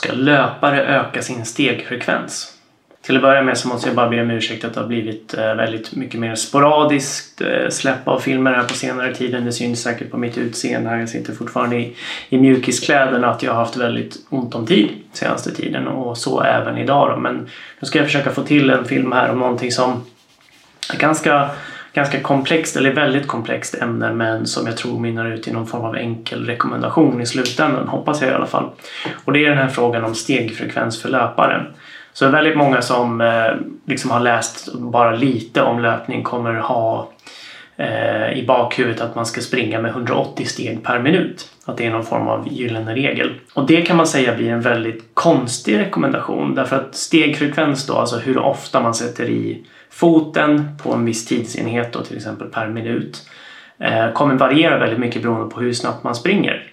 ska löpare öka sin stegfrekvens. Till att börja med så måste jag bara be om ursäkt att det har blivit eh, väldigt mycket mer sporadiskt eh, släpp av filmer här på senare tiden. Det syns säkert på mitt utseende här. Jag sitter fortfarande i, i mjukiskläderna att jag har haft väldigt ont om tid senaste tiden och så även idag. Då. Men nu ska jag försöka få till en film här om någonting som är ganska ganska komplext, eller väldigt komplext ämne men som jag tror mynnar ut i någon form av enkel rekommendation i slutändan, hoppas jag i alla fall. Och det är den här frågan om stegfrekvens för löpare. Så väldigt många som eh, liksom har läst bara lite om löpning kommer ha eh, i bakhuvudet att man ska springa med 180 steg per minut. Att det är någon form av gyllene regel. Och det kan man säga blir en väldigt konstig rekommendation därför att stegfrekvens då, alltså hur ofta man sätter i foten på en viss tidsenhet då, till exempel per minut eh, kommer variera väldigt mycket beroende på hur snabbt man springer.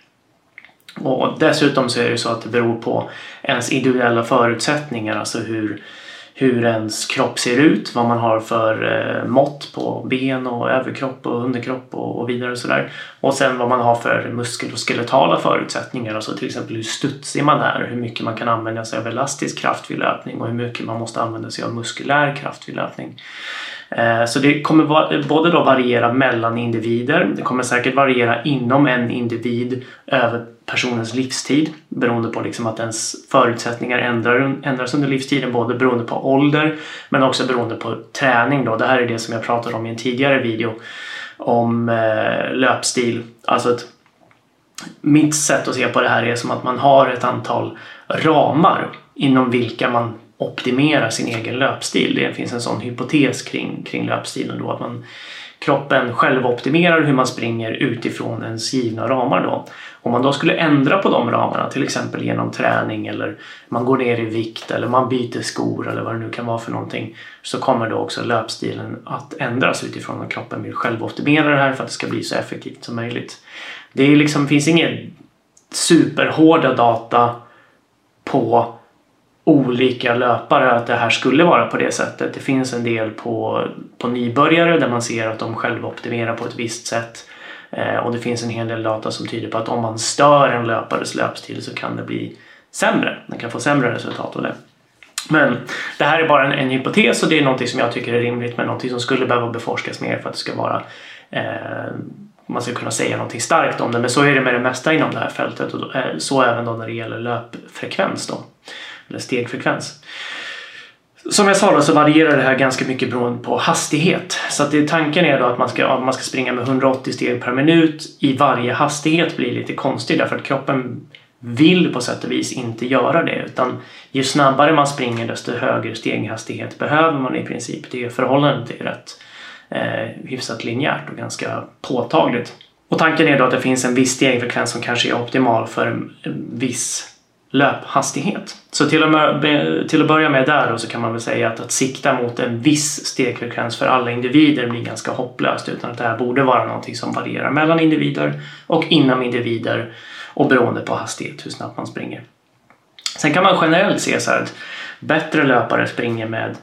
Och dessutom så är det så att det beror på ens individuella förutsättningar, alltså hur, hur ens kropp ser ut, vad man har för eh, mått på ben och överkropp och underkropp och, och vidare och sådär. Och sen vad man har för muskel och skeletala förutsättningar, alltså till exempel hur studsig man är, hur mycket man kan använda sig av elastisk kraft vid löpning och hur mycket man måste använda sig av muskulär kraft vid löpning. Eh, så det kommer både då variera mellan individer, det kommer säkert variera inom en individ över personens livstid beroende på liksom att ens förutsättningar ändrar, ändras under livstiden både beroende på ålder men också beroende på träning. Då. Det här är det som jag pratade om i en tidigare video om eh, löpstil. Alltså att mitt sätt att se på det här är som att man har ett antal ramar inom vilka man optimera sin egen löpstil. Det finns en sån hypotes kring, kring löpstilen då att man kroppen självoptimerar hur man springer utifrån ens givna ramar då. Om man då skulle ändra på de ramarna, till exempel genom träning eller man går ner i vikt eller man byter skor eller vad det nu kan vara för någonting, så kommer då också löpstilen att ändras utifrån att kroppen vill självoptimera det här för att det ska bli så effektivt som möjligt. Det är liksom, finns inget superhårda data på olika löpare att det här skulle vara på det sättet. Det finns en del på, på nybörjare där man ser att de själva optimerar på ett visst sätt. Eh, och det finns en hel del data som tyder på att om man stör en löpares löpstil så kan det bli sämre. Man kan få sämre resultat av det. Men det här är bara en, en hypotes och det är något som jag tycker är rimligt men något som skulle behöva beforskas mer för att det ska vara eh, man ska kunna säga någonting starkt om det. Men så är det med det mesta inom det här fältet och eh, så även då när det gäller löpfrekvens. Då eller stegfrekvens. Som jag sa då så varierar det här ganska mycket beroende på hastighet. Så att det, tanken är då att man ska, man ska springa med 180 steg per minut i varje hastighet blir lite konstigt därför att kroppen vill på sätt och vis inte göra det utan ju snabbare man springer desto högre steghastighet behöver man i princip. Det förhållandet är rätt eh, hyfsat linjärt och ganska påtagligt. Och tanken är då att det finns en viss stegfrekvens som kanske är optimal för en viss löphastighet. Så till, med, till att börja med där då så kan man väl säga att att sikta mot en viss stegfrekvens för alla individer blir ganska hopplöst utan att det här borde vara någonting som varierar mellan individer och inom individer och beroende på hastighet, hur snabbt man springer. Sen kan man generellt se så här att bättre löpare springer med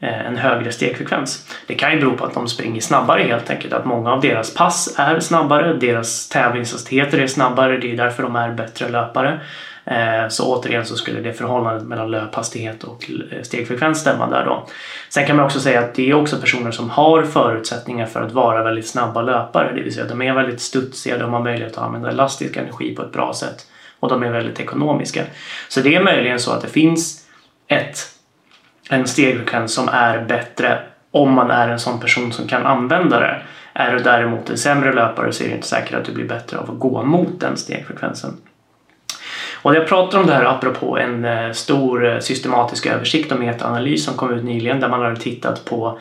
eh, en högre stegfrekvens. Det kan ju bero på att de springer snabbare helt enkelt, att många av deras pass är snabbare, deras tävlingshastigheter är snabbare, det är därför de är bättre löpare. Eh, så återigen så skulle det förhållandet mellan löphastighet och eh, stegfrekvens stämma där då. Sen kan man också säga att det är också personer som har förutsättningar för att vara väldigt snabba löpare, det vill säga de är väldigt studsiga, de har möjlighet att använda elastisk energi på ett bra sätt och de är väldigt ekonomiska. Så det är möjligen så att det finns ett, en stegfrekvens som är bättre om man är en sån person som kan använda det. Är du däremot en sämre löpare så är det inte säkert att du blir bättre av att gå mot den stegfrekvensen. Och jag pratar om det här apropå en eh, stor eh, systematisk översikt och metaanalys som kom ut nyligen där man har tittat på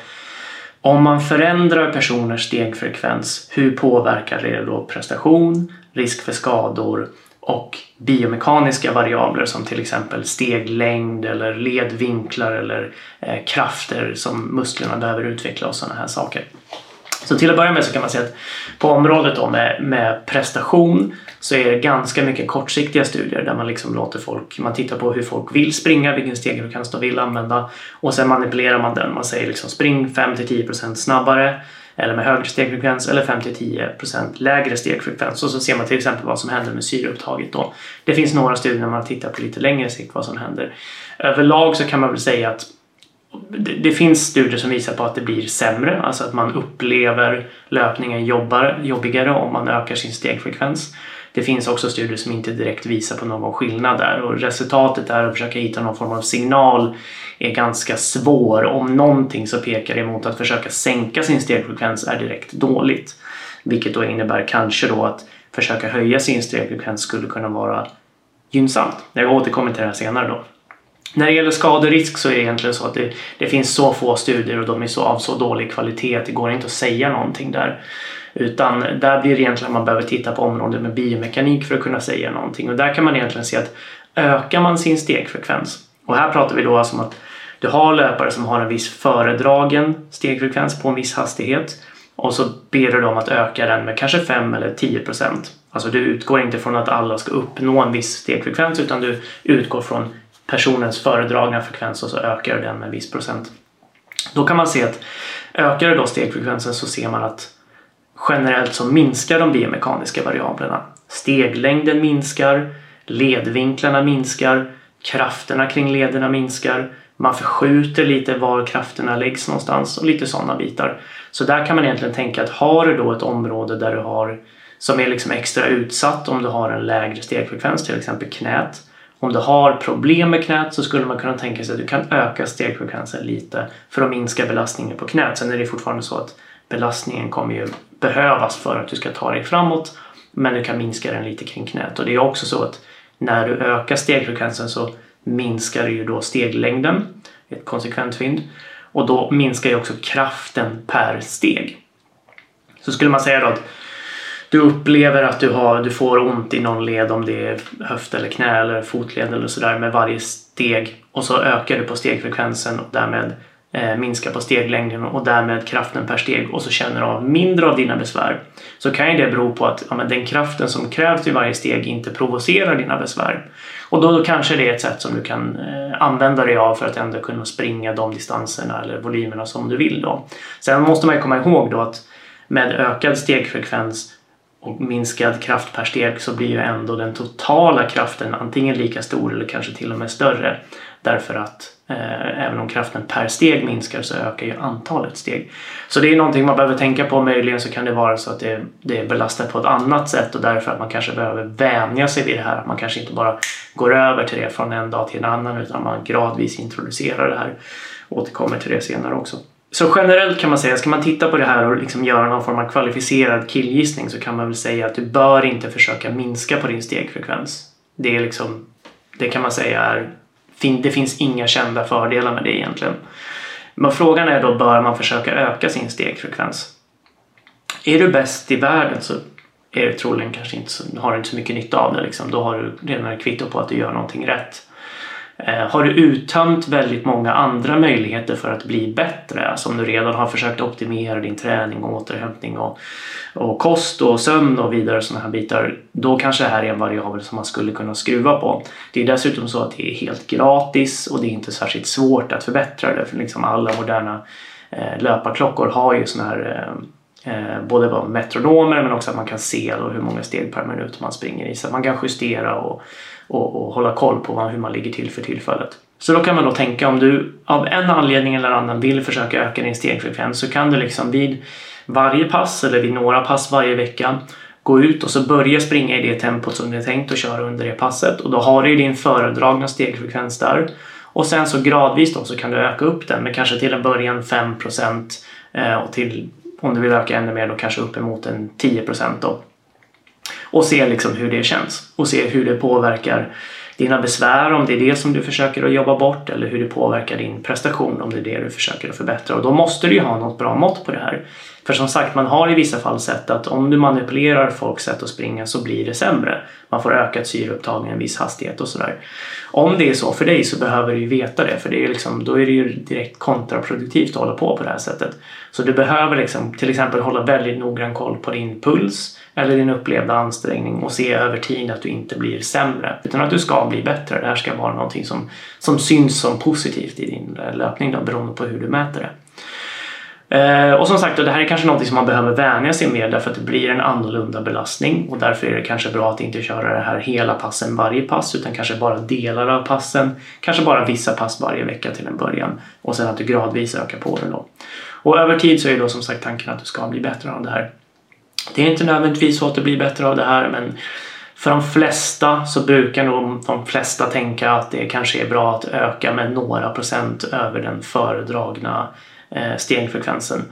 om man förändrar personers stegfrekvens, hur påverkar det då prestation, risk för skador och biomekaniska variabler som till exempel steglängd eller ledvinklar eller eh, krafter som musklerna behöver utveckla och sådana här saker. Så till att börja med så kan man säga att på området då med, med prestation så är det ganska mycket kortsiktiga studier där man liksom låter folk, man tittar på hur folk vill springa, vilken stegfrekvens de vill använda och sen manipulerar man den. Man säger liksom spring 5-10% snabbare eller med högre stegfrekvens eller 5-10% lägre stegfrekvens. Och så ser man till exempel vad som händer med syreupptaget då. Det finns några studier när man tittar på lite längre sikt vad som händer. Överlag så kan man väl säga att det, det finns studier som visar på att det blir sämre, alltså att man upplever löpningen jobbar, jobbigare om man ökar sin stegfrekvens. Det finns också studier som inte direkt visar på någon skillnad där och resultatet är att försöka hitta någon form av signal är ganska svår. Om någonting så pekar det emot att försöka sänka sin stegfrekvens är direkt dåligt. Vilket då innebär kanske då att försöka höja sin stegfrekvens skulle kunna vara gynnsamt. Jag återkommer till det här senare då. När det gäller skaderisk så är det egentligen så att det, det finns så få studier och de är så av så dålig kvalitet att det går inte att säga någonting där. Utan där blir det egentligen att man behöver titta på området med biomekanik för att kunna säga någonting. Och där kan man egentligen se att ökar man sin stegfrekvens och här pratar vi då alltså om att du har löpare som har en viss föredragen stegfrekvens på en viss hastighet och så ber du dem att öka den med kanske 5 eller 10 procent. Alltså du utgår inte från att alla ska uppnå en viss stegfrekvens utan du utgår från personens föredragna frekvens och så ökar du den med en viss procent. Då kan man se att ökar du då stegfrekvensen så ser man att generellt så minskar de biomekaniska variablerna. Steglängden minskar, ledvinklarna minskar, krafterna kring lederna minskar, man förskjuter lite var krafterna läggs någonstans och lite sådana bitar. Så där kan man egentligen tänka att har du då ett område där du har som är liksom extra utsatt om du har en lägre stegfrekvens, till exempel knät. Om du har problem med knät så skulle man kunna tänka sig att du kan öka stegfrekvensen lite för att minska belastningen på knät. Sen är det fortfarande så att belastningen kommer ju behövas för att du ska ta dig framåt men du kan minska den lite kring knät. Och det är också så att när du ökar stegfrekvensen så minskar ju då steglängden, ett konsekvent fynd. Och då minskar ju också kraften per steg. Så skulle man säga då att du upplever att du, har, du får ont i någon led om det är höft eller knä eller fotled eller sådär med varje steg och så ökar du på stegfrekvensen och därmed eh, minskar på steglängden och därmed kraften per steg och så känner du av mindre av dina besvär så kan ju det bero på att ja, den kraften som krävs vid varje steg inte provocerar dina besvär. Och då, då kanske det är ett sätt som du kan eh, använda dig av för att ändå kunna springa de distanserna eller volymerna som du vill. Då. Sen måste man ju komma ihåg då att med ökad stegfrekvens och minskad kraft per steg så blir ju ändå den totala kraften antingen lika stor eller kanske till och med större. Därför att eh, även om kraften per steg minskar så ökar ju antalet steg. Så det är någonting man behöver tänka på. Möjligen så kan det vara så att det, det är belastat på ett annat sätt och därför att man kanske behöver vänja sig vid det här. Man kanske inte bara går över till det från en dag till en annan utan man gradvis introducerar det här. Återkommer till det senare också. Så generellt kan man säga, ska man titta på det här och liksom göra någon form av kvalificerad killgissning så kan man väl säga att du bör inte försöka minska på din stegfrekvens. Det är liksom, det kan man säga är det finns inga kända fördelar med det egentligen. Men frågan är då, bör man försöka öka sin stegfrekvens? Är du bäst i världen så är det troligen kanske inte så, har du inte så mycket nytta av det. Liksom. Då har du redan ett kvitto på att du gör någonting rätt. Eh, har du uttömt väldigt många andra möjligheter för att bli bättre, alltså om du redan har försökt optimera din träning och återhämtning och, och kost och sömn och vidare sådana här bitar, då kanske det här är en variabel som man skulle kunna skruva på. Det är dessutom så att det är helt gratis och det är inte särskilt svårt att förbättra det, för liksom alla moderna eh, löparklockor har ju sådana här eh, både metronomer men också att man kan se hur många steg per minut man springer i. Så att man kan justera och och, och hålla koll på hur man ligger till för tillfället. Så då kan man då tänka om du av en anledning eller annan vill försöka öka din stegfrekvens så kan du liksom vid varje pass eller vid några pass varje vecka gå ut och så börja springa i det tempot som du är tänkt att köra under det passet och då har du din föredragna stegfrekvens där. Och sen så gradvis då så kan du öka upp den med kanske till en början 5 eh, och till om du vill öka ännu mer då kanske uppemot en 10 då och se liksom hur det känns och se hur det påverkar dina besvär om det är det som du försöker att jobba bort eller hur det påverkar din prestation om det är det du försöker att förbättra. Och då måste du ju ha något bra mått på det här. För som sagt, man har i vissa fall sett att om du manipulerar folks sätt att springa så blir det sämre. Man får ökat syreupptagning i en viss hastighet och sådär. Om det är så för dig så behöver du ju veta det för det är liksom, då är det ju direkt kontraproduktivt att hålla på på det här sättet. Så du behöver liksom, till exempel hålla väldigt noggrann koll på din puls eller din upplevda ansträngning och se över tid att du inte blir sämre utan att du ska bli bättre. Det här ska vara någonting som, som syns som positivt i din löpning då, beroende på hur du mäter det. Eh, och som sagt, och det här är kanske något som man behöver vänja sig med därför att det blir en annorlunda belastning och därför är det kanske bra att inte köra det här hela passen varje pass utan kanske bara delar av passen. Kanske bara vissa pass varje vecka till en början och sen att du gradvis ökar på det då. Och över tid så är då som sagt tanken att du ska bli bättre av det här. Det är inte nödvändigtvis så att det blir bättre av det här men för de flesta så brukar nog de flesta tänka att det kanske är bra att öka med några procent över den föredragna eh, stegfrekvensen.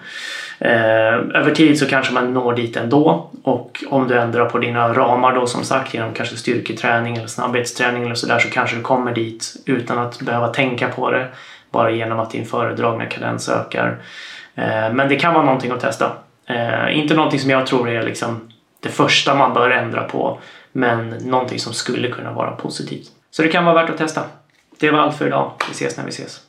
Eh, över tid så kanske man når dit ändå och om du ändrar på dina ramar då som sagt genom kanske styrketräning eller snabbhetsträning eller sådär så kanske du kommer dit utan att behöva tänka på det bara genom att din föredragna kadens ökar. Eh, men det kan vara någonting att testa. Eh, inte någonting som jag tror är liksom det första man bör ändra på men någonting som skulle kunna vara positivt. Så det kan vara värt att testa. Det var allt för idag. Vi ses när vi ses.